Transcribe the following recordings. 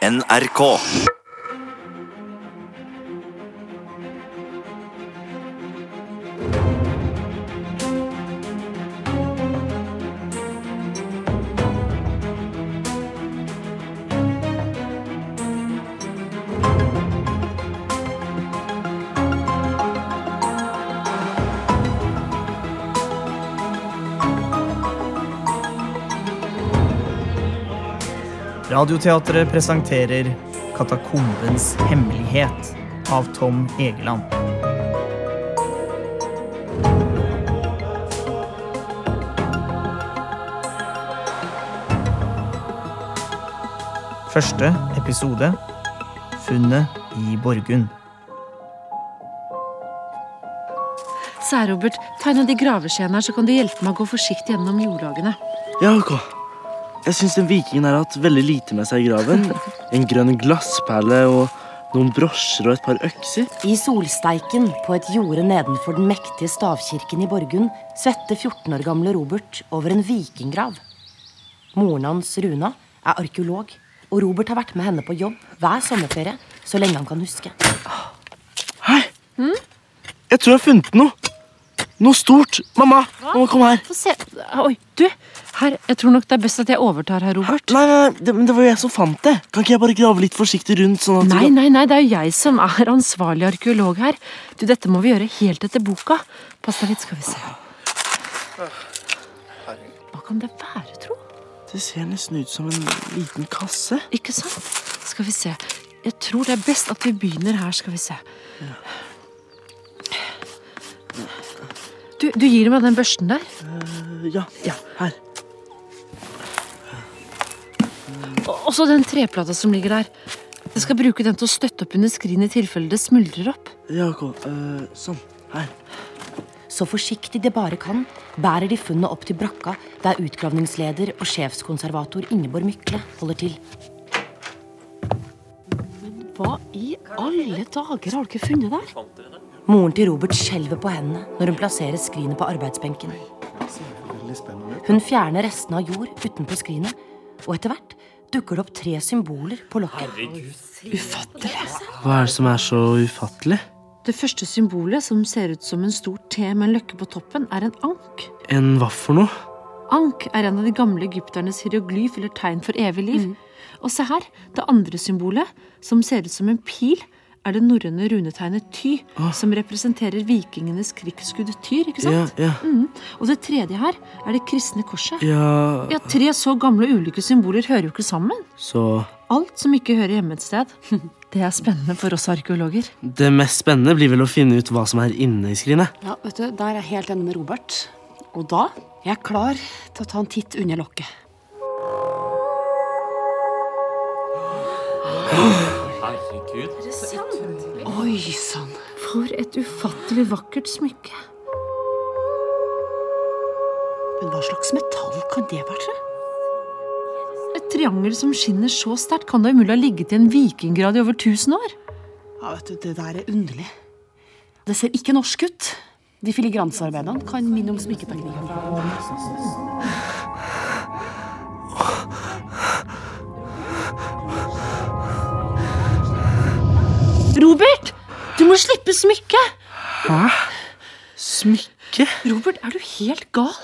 NRK. Radioteatret presenterer Katakombens hemmelighet av Tom Egeland. Første episode Funnet i Borgund. Sær-Robert, ta en av de graveskjeene her, så kan du hjelpe meg å gå forsiktig gjennom jordlagene. Ja, ok. Jeg syns den vikingen her har hatt veldig lite med seg i graven. En grønn glassperle og noen brosjer og et par økser. I solsteiken på et jorde nedenfor den mektige stavkirken i Borgund svetter 14 år gamle Robert over en vikinggrav. Moren hans, Runa, er arkeolog, og Robert har vært med henne på jobb hver sommerferie så lenge han kan huske. Hei! Jeg tror jeg har funnet noe. Noe stort. Mamma, mamma, kom her. Få se. Oi, du. Her, jeg tror nok det er best at jeg overtar her, Robert. Nei, nei, nei, det, men det var jo jeg som fant det. Kan ikke jeg bare grave litt forsiktig rundt? sånn at Nei, nei, nei, det er jo jeg som er ansvarlig arkeolog her. Du, Dette må vi gjøre helt etter boka. Pass deg litt, skal vi se. Hva kan det være, tro? Det ser nesten ut som en liten kasse. Ikke sant? Skal vi se. Jeg tror det er best at vi begynner her, skal vi se. Du, du gir meg den børsten der? Ja, ja, her. Og så den treplata som ligger der. Jeg skal bruke den til å støtte opp under skrinet i tilfelle det smuldrer opp. Ja, eh, sånn. Her. Så forsiktig de bare kan, bærer de funnet opp til brakka der utgravningsleder og sjefskonservator Ingeborg Mykle holder til. Hva i alle dager har du ikke funnet der? Moren til Robert skjelver på hendene når hun plasserer skrinet på arbeidsbenken. Hun fjerner restene av jord utenpå skrinet, og etter hvert dukker det opp tre symboler på lokket. Ufattelig. Hva er det som er så ufattelig? Det første symbolet, som ser ut som en stor T med en løkke på toppen, er en ank. En hva for noe? Ank er en av de gamle egypternes hieroglyf eller tegn for evig liv. Og se her, det andre symbolet, som ser ut som en pil, er det norrøne runetegnet Ty, som representerer vikingenes krigsskudd Tyr, ikke sant? ja, Mm. Og det tredje her er det kristne korset. ja Ja, Tre så gamle og ulike symboler hører jo ikke sammen. Så Alt som ikke hører hjemme et sted. Det er spennende for oss arkeologer. det mest spennende blir vel å finne ut hva som er inne i skrinet. Ja, vet du, Der er jeg helt enig med Robert. Og da er jeg klar til å ta en titt under lokket. Oi sann. For et ufattelig vakkert smykke. Men hva slags metall kan det være? Et triangel som skinner så sterkt, kan da umulig ha ligget i en vikinggrad i over 1000 år? Ja, vet du, Det der er underlig. Det ser ikke norsk ut. De filigransarbeidene kan minne om smykketeknikken Robert! Du må slippe smykket! Smykke? Robert, er du helt gal?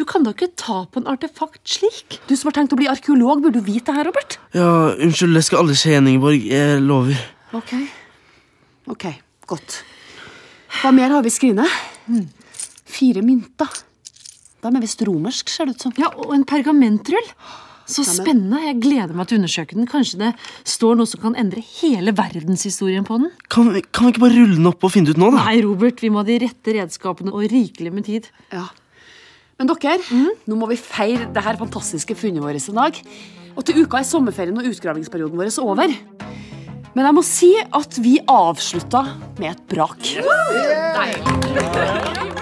Du kan da ikke ta på en artefakt slik? Du som har tenkt å bli arkeolog, burde jo vite det her, Robert. Ja, unnskyld, det skal aldri skje igjen, Ingeborg. Jeg lover. Ok. Ok, godt. Hva mer har vi i skrinet? Fire mynter. De er visst romersk, ser det ut som. Ja, og en pergamentrull. Så spennende. Jeg gleder meg til å undersøke den. Kanskje det står noe som kan endre hele verdenshistorien på den? Kan vi, kan vi ikke bare rulle den opp og finne det ut nå, da? Nei, Robert, vi må ha de rette redskapene og rikelig med tid. Ja. Men dere, nå må vi feire det her fantastiske funnet vårt i dag. Og til uka er sommerferien og utgravingsperioden vår over. Men jeg må si at vi avslutta med et brak.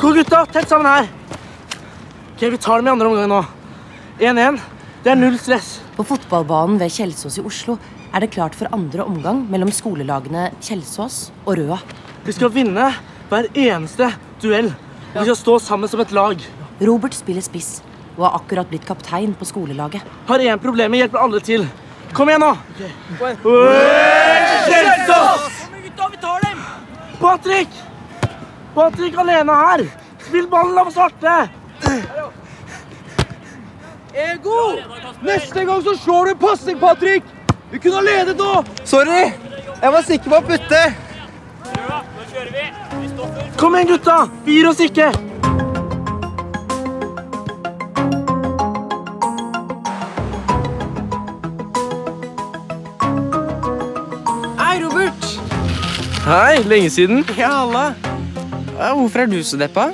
Ok, gutta, tett sammen her. Ok, Vi tar dem i andre omgang nå. 1-1. Det er null stress. På fotballbanen ved Kjelsås i Oslo er det klart for andre omgang mellom skolelagene Kjelsås og Røa. Vi skal vinne hver eneste duell. Vi skal stå sammen som et lag. Robert spiller spiss og har akkurat blitt kaptein på skolelaget. Har én problem, hjelper alle til. Kom igjen, nå! Kjelsås! Kom igjen gutta, vi tar dem! Patrick! Patrick alene her. Spill ballen av svarte. Ego! Neste gang så slår du pasning, Patrick! Vi kunne ha ledet nå! Sorry! Jeg var sikker på å putte. Kom igjen, gutta! Vi gir oss ikke. Hei, Robert. Hei, lenge siden. Ja, halla. Ja, hvorfor er du så deppa?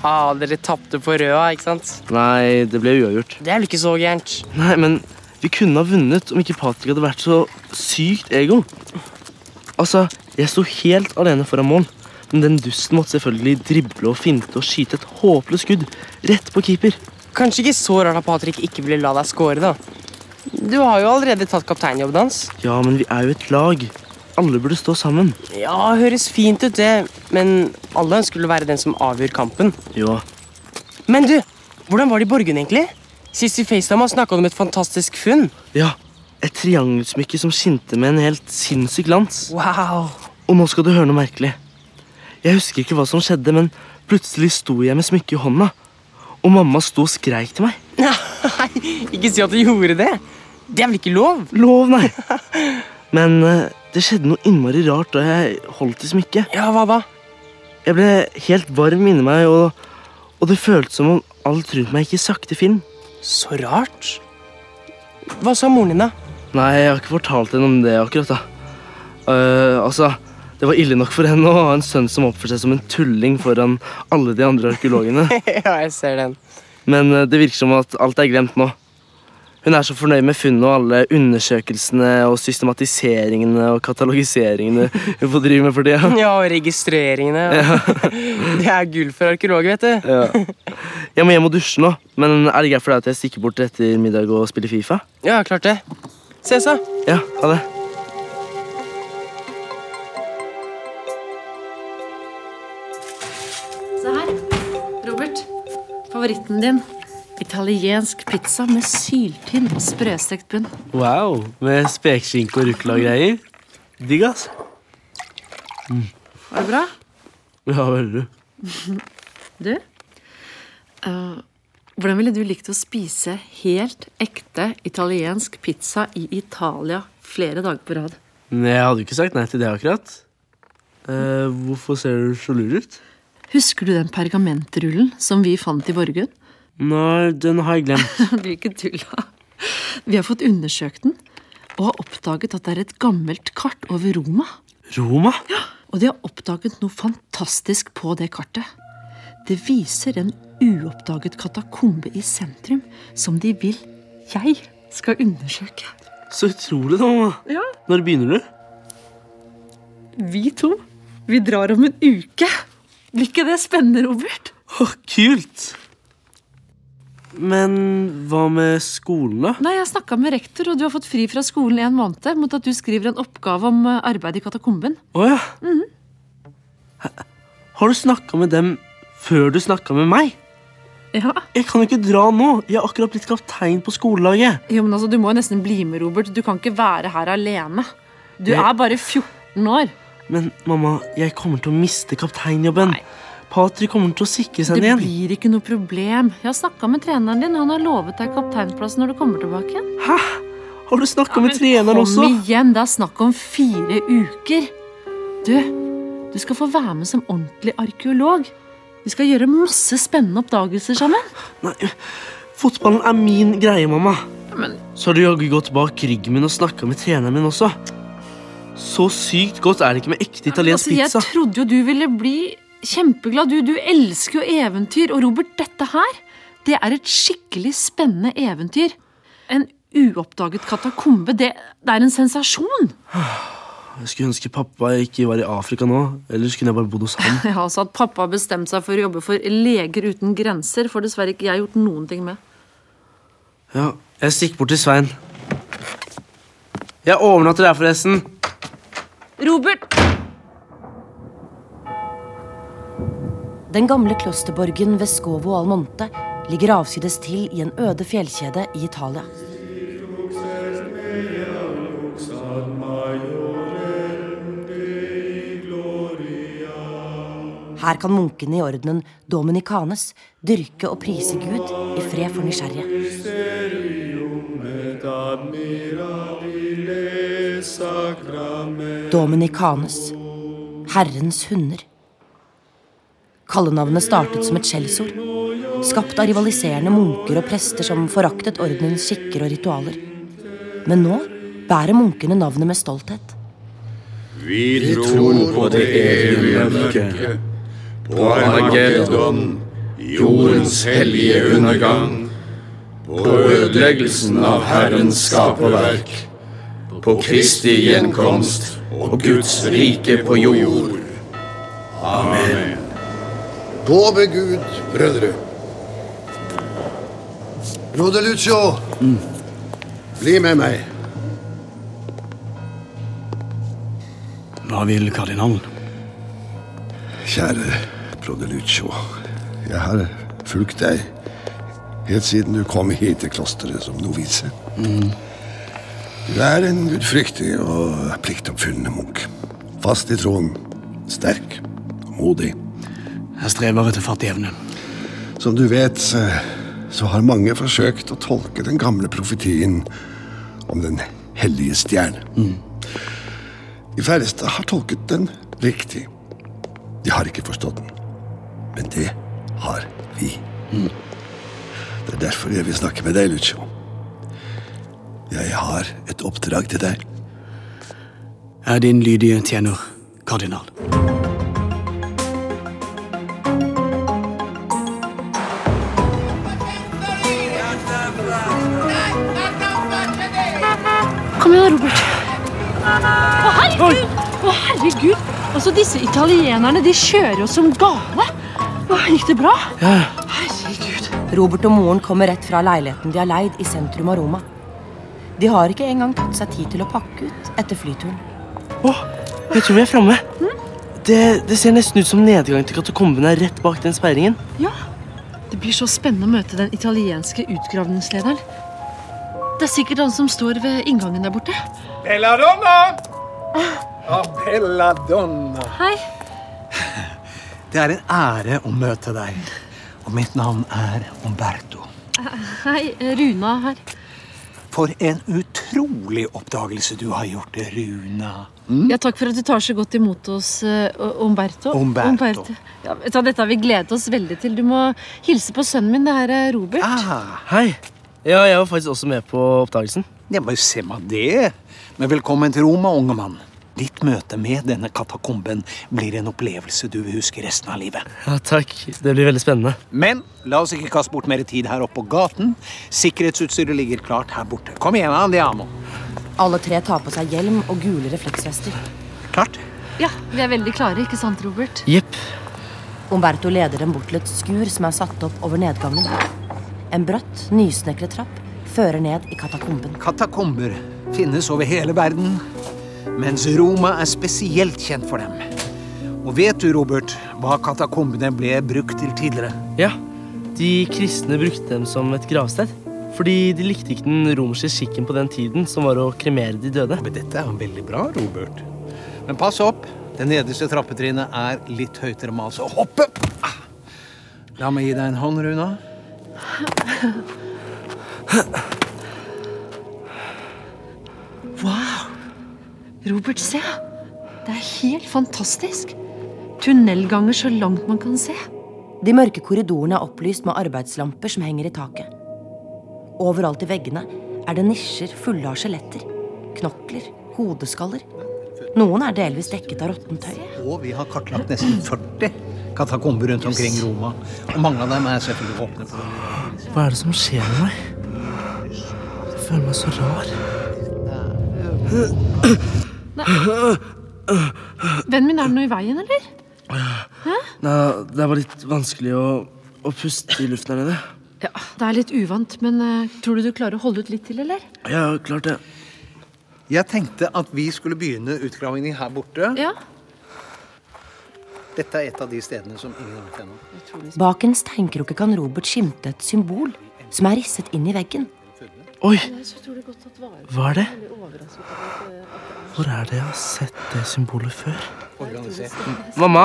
Ah, dere tapte på Røa, ikke sant? Nei, det ble uavgjort. Det er vel ikke så gærent. Nei, men vi kunne ha vunnet om ikke Patrick hadde vært så sykt ego. Altså, jeg sto helt alene foran mål, men den dusten måtte selvfølgelig drible og finte og skyte et håpløst skudd rett på keeper. Kanskje ikke så rart at Patrick ikke ville la deg score, da. Du har jo allerede tatt kapteinjobben hans. Ja, men vi er jo et lag. Alle burde stå sammen. Ja, høres fint ut, det, men alle ønsker å være den som avgjør kampen. Jo. Men du, hvordan var det i Borgen, egentlig? Sist vi facetama, snakka du om et fantastisk funn. Ja, et triangelsmykke som skinte med en helt sinnssyk glans. Wow. Og nå skal du høre noe merkelig. Jeg husker ikke hva som skjedde, men plutselig sto jeg med smykket i hånda. Og mamma sto og skreik til meg. Nei, ikke si at du gjorde det. Det er vel ikke lov? Lov, nei. Men eh, det skjedde noe innmari rart da jeg holdt i smykket. Ja, hva da? Jeg ble helt varm inni meg, og, og det føltes som om alt rundt meg gikk i sakte film. Så rart. Hva sa moren din, da? Nei, jeg har ikke fortalt henne om det akkurat, da. Uh, altså, det var ille nok for henne å ha en sønn som oppførte seg som en tulling foran alle de andre arkeologene. ja, jeg ser den. Men uh, det virker som at alt er glemt nå. Hun er så fornøyd med funnet og alle undersøkelsene og systematiseringene og katalogiseringene hun får drive med for tida. Ja, og registreringene. Ja. det er gull for arkeologer, vet du. Ja. Jeg må hjem og dusje nå, men er det greit for deg at jeg stikker bort etter middag og spiller Fifa? Ja, klart det. Ses, da. Ja, ha det. Se her. Robert. Favoritten din. Italiensk pizza med syltynn, sprøstekt bunn. Wow, med spekeskinke og rucola og greier. Digg, ass. Var det bra? Ja, veldig. Du? uh, hvordan ville du likt å spise helt ekte italiensk pizza i Italia flere dager på rad? Nei, jeg hadde ikke sagt nei til det akkurat. Uh, hvorfor ser du så lur ut? Husker du den pergamentrullen som vi fant i Borgund? Nei, den har jeg glemt. Blir ikke tulla. Vi har fått undersøkt den og har oppdaget at det er et gammelt kart over Roma. Roma? Ja, Og de har oppdaget noe fantastisk på det kartet. Det viser en uoppdaget katakombe i sentrum som de vil jeg skal undersøke. Så utrolig, da, mamma. Ja. Når begynner du? Vi to. Vi drar om en uke. Blir ikke det spennende, Robert? Åh, kult! Men hva med skolen, da? Nei, Jeg snakka med rektor, og du har fått fri fra skolen i en måned mot at du skriver en oppgave om eh, arbeid i katakomben. Å ja. Ha- Har du snakka med dem før du snakka med meg? Ja. Jeg kan jo ikke dra nå. Jeg har akkurat blitt kaptein på skolelaget. Jo, men altså, Du må jo nesten bli med, Robert. Du kan ikke være her alene. Du Jeg- er bare 14 år. Men mamma, jeg kommer til å miste kapteinjobben. Nei. Patrick kommer til å sikre seg Det igjen. blir ikke noe problem. Jeg har snakka med treneren din. Han har lovet deg kapteinplass når du kommer tilbake igjen. Hæ? Har du snakka med treneren Kom også? igjen, det er snakk om fire uker. Du, du skal få være med som ordentlig arkeolog. Vi skal gjøre masse spennende oppdagelser sammen. Nei, fotballen er min greie, mamma. Men- Så har du jaggu gått bak ryggen min og snakka med treneren min også. Så sykt godt er det ikke med ekte italiensk Altså, jeg pizza. trodde jo du ville bli kjempeglad. Du, du elsker jo eventyr. Og Robert, dette her, det er et skikkelig spennende eventyr. En uoppdaget katakombe. Det, det er en sensasjon. Jeg skulle ønske pappa ikke var i Afrika nå. Ellers kunne jeg bare bodd hos han. Ja, altså At pappa har bestemt seg for å jobbe for Leger uten grenser, får dessverre ikke jeg gjort noen ting med. Ja, jeg stikker bort til Svein. Jeg overnatter her, forresten. Robert! Den gamle klosterborgen Vescovo al Monte ligger avsides til i en øde fjellkjede i Italia. Her kan munkene i ordenen Dominicanes dyrke og prise Gud i fred for nysgjerrige. Dominicanes, Herrens hunder. Kallenavnet startet som et skjellsord, skapt av rivaliserende munker og prester som foraktet ordenens skikker og ritualer. Men nå bærer munkene navnet med stolthet. Vi tror på det evige mørket, på Armageddon, jordens hellige undergang, på ødeleggelsen av Herrens skaperverk, på Kristi gjenkomst og Guds rike på jord. Amen. Love Gud, brødre. Broder Lucio, bli med meg. Hva vil kardinalen? Kjære broder Lucio. Jeg har fulgt deg helt siden du kom hit til klosteret som novise. Du er en gudfryktig og pliktoppfyllende munk. Fast i troen, sterk og modig. Jeg strever etter fattigevne. Som du vet, så- har mange forsøkt å tolke den gamle profetien om den hellige stjerne. De færreste har tolket den riktig. De har ikke forstått den. Men det har vi. Det er derfor jeg vil snakke med deg, Lucio. Jeg har et oppdrag til deg. Jeg er din lydige tjener, kardinal. Robert. Å, herregud! Å, herregud! Altså, disse italienerne de kjører jo som gale. Å, gikk det bra? Herregud. Robert og moren kommer rett fra leiligheten de har leid i sentrum av Roma. De har ikke engang tatt seg tid til å pakke ut etter flyturen. Å, jeg tror vi er framme. Det, det ser nesten ut som nedgang til katakombene er rett bak den sperringen. Ja. Det blir så spennende å møte den italienske utgravningslederen. Det er sikkert han som står ved inngangen der borte. Belladonna! Ja, Belladonna. Hei. Det er en ære å møte deg. Og mitt navn er Umberto. Hei, Runa her. For en utrolig oppdagelse du har gjort, Runa. Ja, takk for at du tar så godt imot oss, Umberto. Umberto. Umberto. Ja, dette har vi gledet oss veldig til. Du må hilse på sønnen min. Det her er Robert. Ah, Hei. Ja, jeg var faktisk også med på oppdagelsen. ja, men se meg det. Men velkommen til Roma, unge mann. Ditt møte med denne katakomben blir en opplevelse du vil huske resten av livet. Ja, takk. Det blir veldig spennende. Men la oss ikke kaste bort mer tid her oppe på gaten. Sikkerhetsutstyret ligger klart her borte. Kom igjen, Andiamo. Alle tre tar på seg hjelm og gule refleksvester. Klart? Ja, Vi er veldig klare, ikke sant, Robert? Jepp. Umberto leder dem bort til et skur som er satt opp over nedgangen. En bratt, nysnekret trapp fører ned i katakomben. Katakomber finnes over hele verden, mens Roma er spesielt kjent for dem. Og vet du, Robert, hva katakombene ble brukt til tidligere? Ja, de kristne brukte dem som et gravsted. Fordi de likte ikke den romerske skikken på den tiden, som var å kremere de døde. Men dette er veldig bra, Robert. Men pass opp. Det nederste trappetrinnet er litt høytere enn må altså hoppe. Ah. La meg gi deg en hånd, Runa. Wow! Robert, se. Det er helt fantastisk. Tunnelganger så langt man kan se. De mørke korridorene er opplyst med arbeidslamper som henger i taket. Overalt i veggene er det nisjer fulle av skjeletter. Knokler, hodeskaller. Noen er delvis dekket av råttent tøy. Og vi har kartlagt nesten 40 katakomber rundt omkring Roma. Og mange av dem er selvfølgelig åpne. for Hva er det som skjer med meg? Jeg føler meg så rar. Vennen min, er det noe i veien, eller? Nei, det er bare litt vanskelig å, å puste i luften her nede. Ja, Det er litt uvant, men uh, tror du du klarer å holde ut litt til, eller? Ja, klart det. Jeg tenkte at vi skulle begynne utgravingen her borte. Ja. Dette er et av de stedene som ingen har vært ennå. Bak en steinkrukke kan Robert skimte et symbol som er risset inn i veggen. Oi! Hva er det? Hvor er det jeg har sett det symbolet før? Mamma?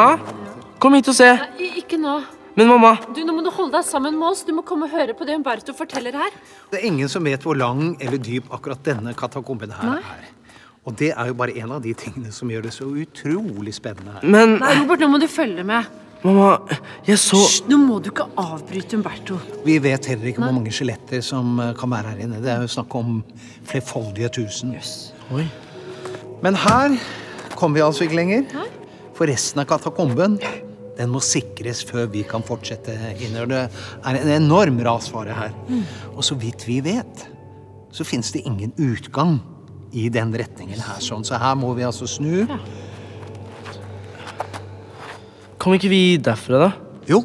Kom hit og se. Nei, ikke nå. Men mamma Du, Nå må du holde deg sammen med oss. Du må komme og høre på det Umberto forteller her. Det er ingen som vet hvor lang eller dyp akkurat denne katakomben her Nei. er. Og det er jo bare en av de tingene som gjør det så utrolig spennende her. Men Nei, Robert, nå må du følge med. Mamma, jeg så Hysj, nå må du ikke avbryte Umberto. Vi vet heller ikke hvor mange skjeletter som eh, kan være her inne. Det er jo snakk om flerfoldige tusen. Yes. Oi. Men her kommer vi altså ikke lenger. For resten av katakomben den må sikres før vi kan fortsette innover. Det er en enorm rasfare her. Og så vidt vi vet, så fins det ingen utgang i den retningen her. Sånn. Så her må vi altså snu. Kom ikke vi derfra, da? Jo,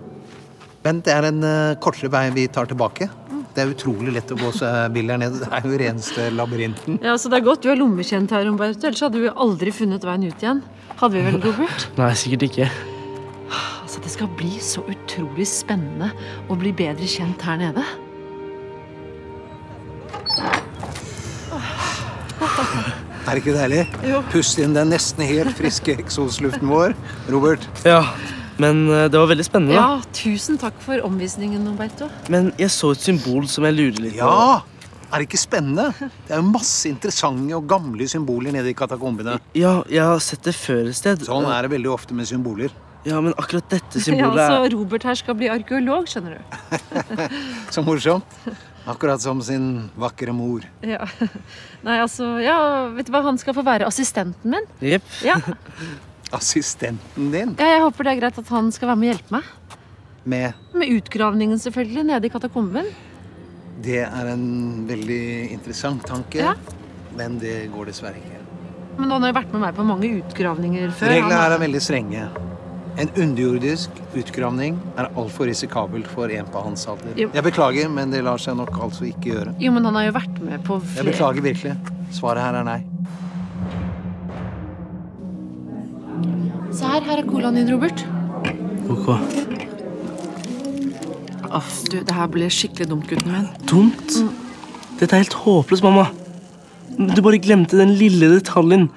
men det er en uh, kortere vei vi tar tilbake. Det er utrolig lett å gå seg vill her nede. Det er jo reneste labyrinten. Ja, så Det er godt du er lommekjent her, Umberto. Ellers hadde vi aldri funnet veien ut igjen. Hadde vi vel, Robert? Nei, sikkert ikke. Altså, Det skal bli så utrolig spennende å bli bedre kjent her nede. Er det ikke deilig? Jo. Pust inn den nesten helt friske eksosluften vår. Robert, Ja, men eh, det var veldig spennende, da. Ja, tusen takk for omvisningen, Umberto. Men jeg så et symbol som jeg lurer litt på. Ja! Er det ikke spennende? Det er jo masse interessante og gamle symboler nede i katakombene. Ja, jeg har sett det før et sted. Sånn er det veldig ofte med symboler. Ja, men akkurat dette Ja, symbolet Så er Robert her skal bli arkeolog, skjønner du. Så morsomt. Akkurat som sin vakre mor. Ja. Nei, altså, ja, vet du hva, han skal få være assistenten min. Jepp. Ja. Assistenten din ja, jeg håper det er greit at han skal være med og hjelpe meg. med Med utgravningen selvfølgelig, nede i katakomben. Det er en veldig interessant tanke, Ja. men det går dessverre ikke. Men han har jo vært med meg på mange utgravninger før. Reglene her er veldig strenge. En underjordisk utgravning er altfor risikabelt for en på hans alder. Jo. Jeg beklager, men det lar seg nok altså ikke gjøre. Jo, men han har jo vært med på flere Jeg beklager virkelig. Svaret her er nei. Se her, her er colaen din, Robert. Ok. Aff, du, det her ble skikkelig dumt, gutten min. Dumt? Dette er helt håpløst, mamma. Du bare glemte den lille detaljen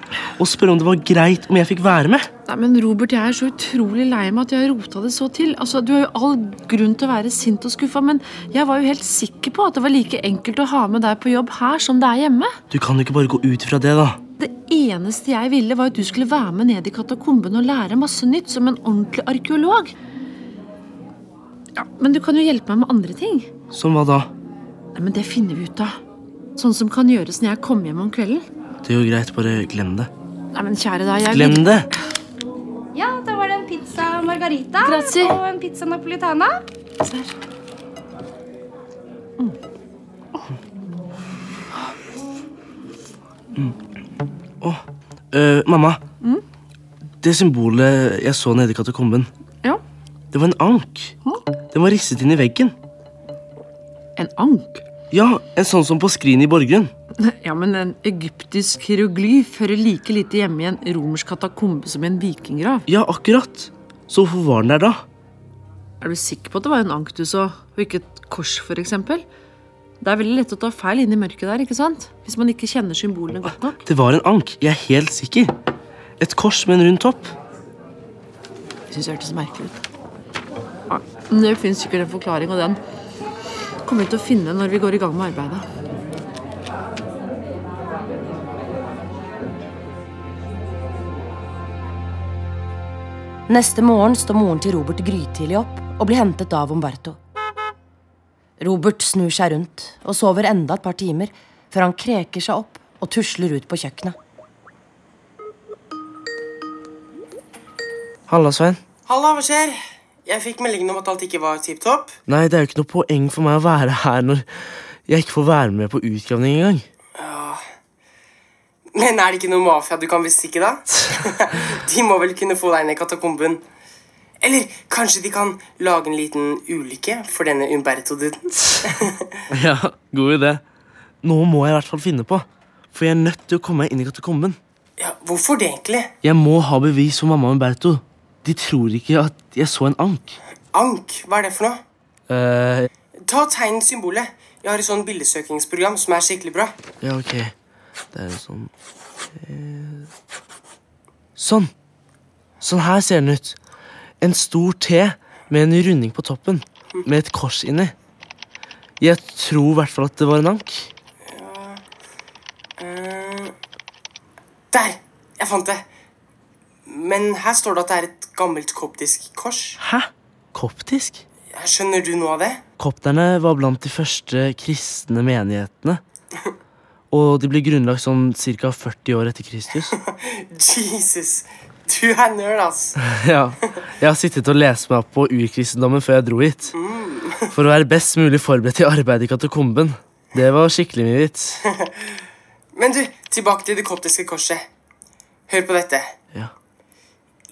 og spørre om det var greit om jeg fikk være med. Nei, men Robert, jeg er så utrolig lei meg at jeg rota det så til. Altså, Du har jo all grunn til å være sint og skuffa, men jeg var jo helt sikker på at det var like enkelt å ha med deg på jobb her som det er hjemme. Du kan jo ikke bare gå ut fra det, da. Det eneste jeg ville, var at du skulle være med ned i katakomben og lære masse nytt som en ordentlig arkeolog. Ja, Men du kan jo hjelpe meg med andre ting. Som hva da? Nei, men Det finner vi ut av. Sånn som kan gjøres når jeg kommer hjem om kvelden. Det er jo greit, bare glem det. Nei, men kjære da, jeg Glem det! Ja, da var det en pizza margarita Grazie. og en pizza napolitana. Se her. Å, øh, mamma. Mm? Det symbolet jeg så nede i katakomben, Ja. det var en ank. Den var risset inn i veggen. En ank? Ja, en sånn som på skrinet i Borggrunn. Ja, men en egyptisk hieroglyf hører like lite hjemme i en romersk katakombe som i en vikinggrav. Ja, akkurat. Så hvorfor var den der da? Er du sikker på at det var en anktus så, og ikke et kors, for eksempel? Det er veldig lett å ta feil inn i mørket der, ikke sant? Hvis man ikke kjenner symbolene godt nok. Det var en ank, jeg er helt sikker. Et kors med en rund topp. Jeg synes det hørtes merkelig ut. Ja, det finnes sikkert en forklaring, og den kommer vi til å finne når vi går i gang med arbeidet. Neste morgen står moren til Robert grytidlig opp og blir hentet av Umberto. Robert snur seg rundt og sover enda et par timer før han kreker seg opp og tusler ut på kjøkkenet. Halla, Svein. Halla, hva skjer? Jeg fikk meldingen om at alt ikke var tipp topp. Nei, det er jo ikke noe poeng for meg å være her når jeg ikke får være med på utgravning engang. Men er det ikke noe mafia du kan bestikke, da? de må vel kunne få deg ned i katakomben. Eller kanskje de kan lage en liten ulykke for denne Umberto-duden? Ja, god idé. Nå må jeg i hvert fall finne på, for jeg er nødt til å komme meg inn i katakomben. ja, hvorfor det, egentlig? Jeg må ha bevis for mamma Umberto. De tror ikke at jeg så en ank. Ank, hva er det for noe? Uh... Ta tegn symbolet. Jeg har et sånn bildesøkingsprogram som er skikkelig bra. ja, ok. Det er sånn eh, Sånn. Sånn her ser den ut. En stor T med en runding på toppen. Med et kors inni. Jeg tror i hvert fall at det var en ank. Eh, der! Jeg fant det. Men her står det at det er et gammelt koptisk kors. Hæ? Koptisk? Skjønner du noe av det? Kopterne var blant de første kristne menighetene. Og de ble grunnlagt sånn ca. 40 år etter Kristus. Jesus, du er nerd, ass. Ja, Jeg har sittet og lest meg opp på urkristendommen før jeg dro hit. For å være best mulig forberedt til arbeidet i katakomben. Det var skikkelig mye vits. Men du, tilbake til det koptiske korset. Hør på dette. Ja.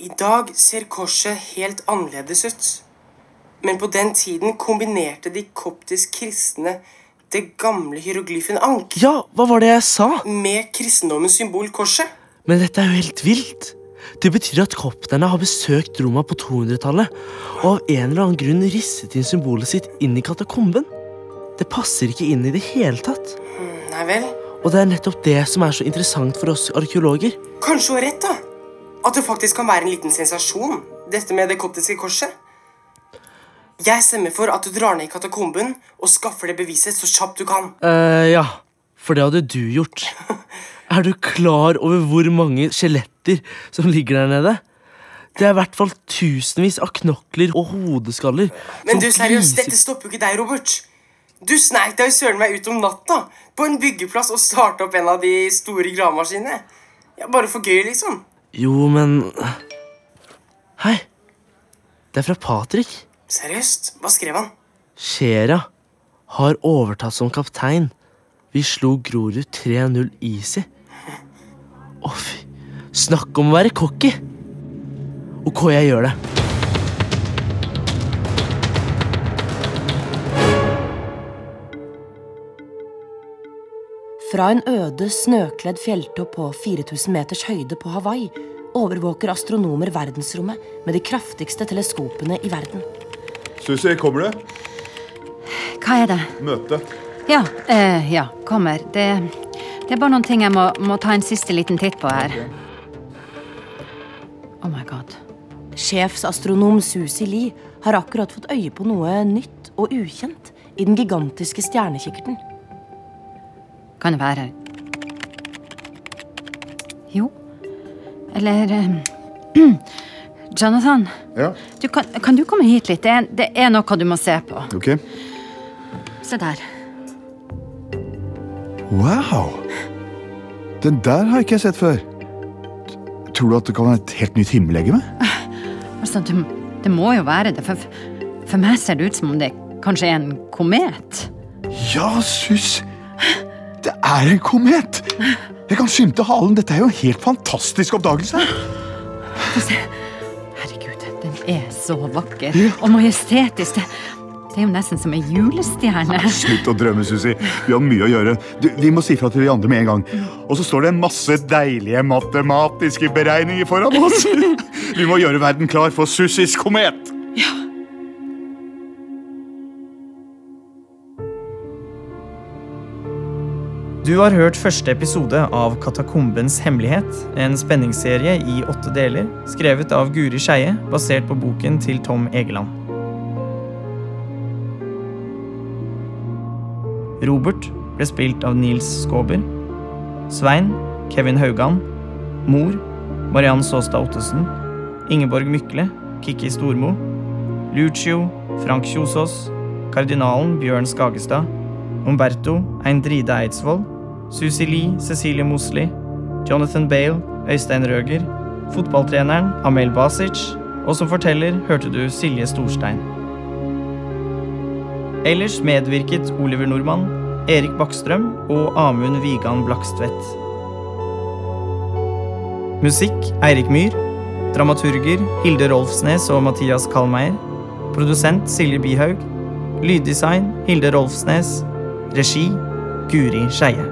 I dag ser korset helt annerledes ut. Men på den tiden kombinerte de koptisk kristne det gamle hieroglyfen ank Ja, hva var det jeg sa? med kristendommens symbol korset. Men dette er jo helt vilt. Det betyr at kopterne har besøkt Roma på 200-tallet og av en eller annen grunn risset inn symbolet sitt inn i katakomben. Det passer ikke inn i det hele tatt. Nei vel? Og det er nettopp det som er så interessant for oss arkeologer. Kanskje hun har rett, da. At det faktisk kan være en liten sensasjon, dette med det koptiske korset. Jeg stemmer for at du drar ned i katakomben og skaffer det beviset så kjapt du kan. Uh, ja, for det hadde du gjort. Er du klar over hvor mange skjeletter som ligger der nede? Det er i hvert fall tusenvis av knokler og hodeskaller. Men du, seriøst, dette stopper jo ikke deg, Robert. Du sneik deg jo søren meg ut om natta på en byggeplass og starta opp en av de store gravemaskinene. Ja, Bare for gøy, liksom. Jo, men Hei. Det er fra Patrick. Seriøst? Hva skrev han? Shera har overtatt som kaptein. Vi slo Grorud 3-0 easy. Å, fy. Snakk om å være cocky! Ok, jeg gjør det. Fra en øde, snøkledd fjelltopp på 4000 meters høyde på Hawaii overvåker astronomer verdensrommet med de kraftigste teleskopene i verden. Susi, kommer du? Hva er det? Møte. Ja, eh, ja, kommer. Det, det er bare noen ting jeg må, må ta en siste liten titt på her. Oh my god. Sjefsastronom Susi Lee har akkurat fått øye på noe nytt og ukjent i den gigantiske stjernekikkerten. Kan det være Jo. Eller um, Jonathan, Ja, du, kan, kan du komme hit litt? Det er, det er noe du må se på. ok. Se der. Wow! Den der har ikke jeg sett før. Tror du at det kan være et helt nytt himmellegeme? Altså, det, det må jo være det. For, for meg ser det ut som om det kanskje er en komet. Ja, sus! Det er en komet! Jeg kan skimte halen. Dette er jo en helt fantastisk oppdagelse. Få se. Herregud, den er så vakker og majestetisk. Det, er jo nesten som ei julestjerne. Slutt å drømme, Susi. Vi har mye å gjøre. Du, vi må si fra til de andre med en gang. Og så står det en masse deilige matematiske beregninger foran oss. Vi må gjøre verden klar for Susis komet. Du har hørt første episode av Katakombens hemmelighet, en spenningsserie i åtte deler, skrevet av Guri Skeie, basert på boken til Tom Egeland. Robert ble spilt av Nils Skåber. Svein Kevin Haugan. Mor Mariann Saastad Ottesen. Ingeborg Mykle Kikki Stormo. Lucio Frank Kjosås. Kardinalen Bjørn Skagestad. Umberto Eindride Eidsvoll. Susi Lee Cecilie Mosli. Jonathan Bale Øystein Røger. Fotballtreneren Amel Basic. Og som forteller hørte du Silje Storstein. Ellers medvirket Oliver Nordmann, Erik Bakkstrøm og Amund Vigan Blakstvedt. Musikk Eirik Myhr. Dramaturger Hilde Rolfsnes og Mathias Kalmeier. Produsent Silje Bihaug. Lyddesign Hilde Rolfsnes. Regi Guri Skeie.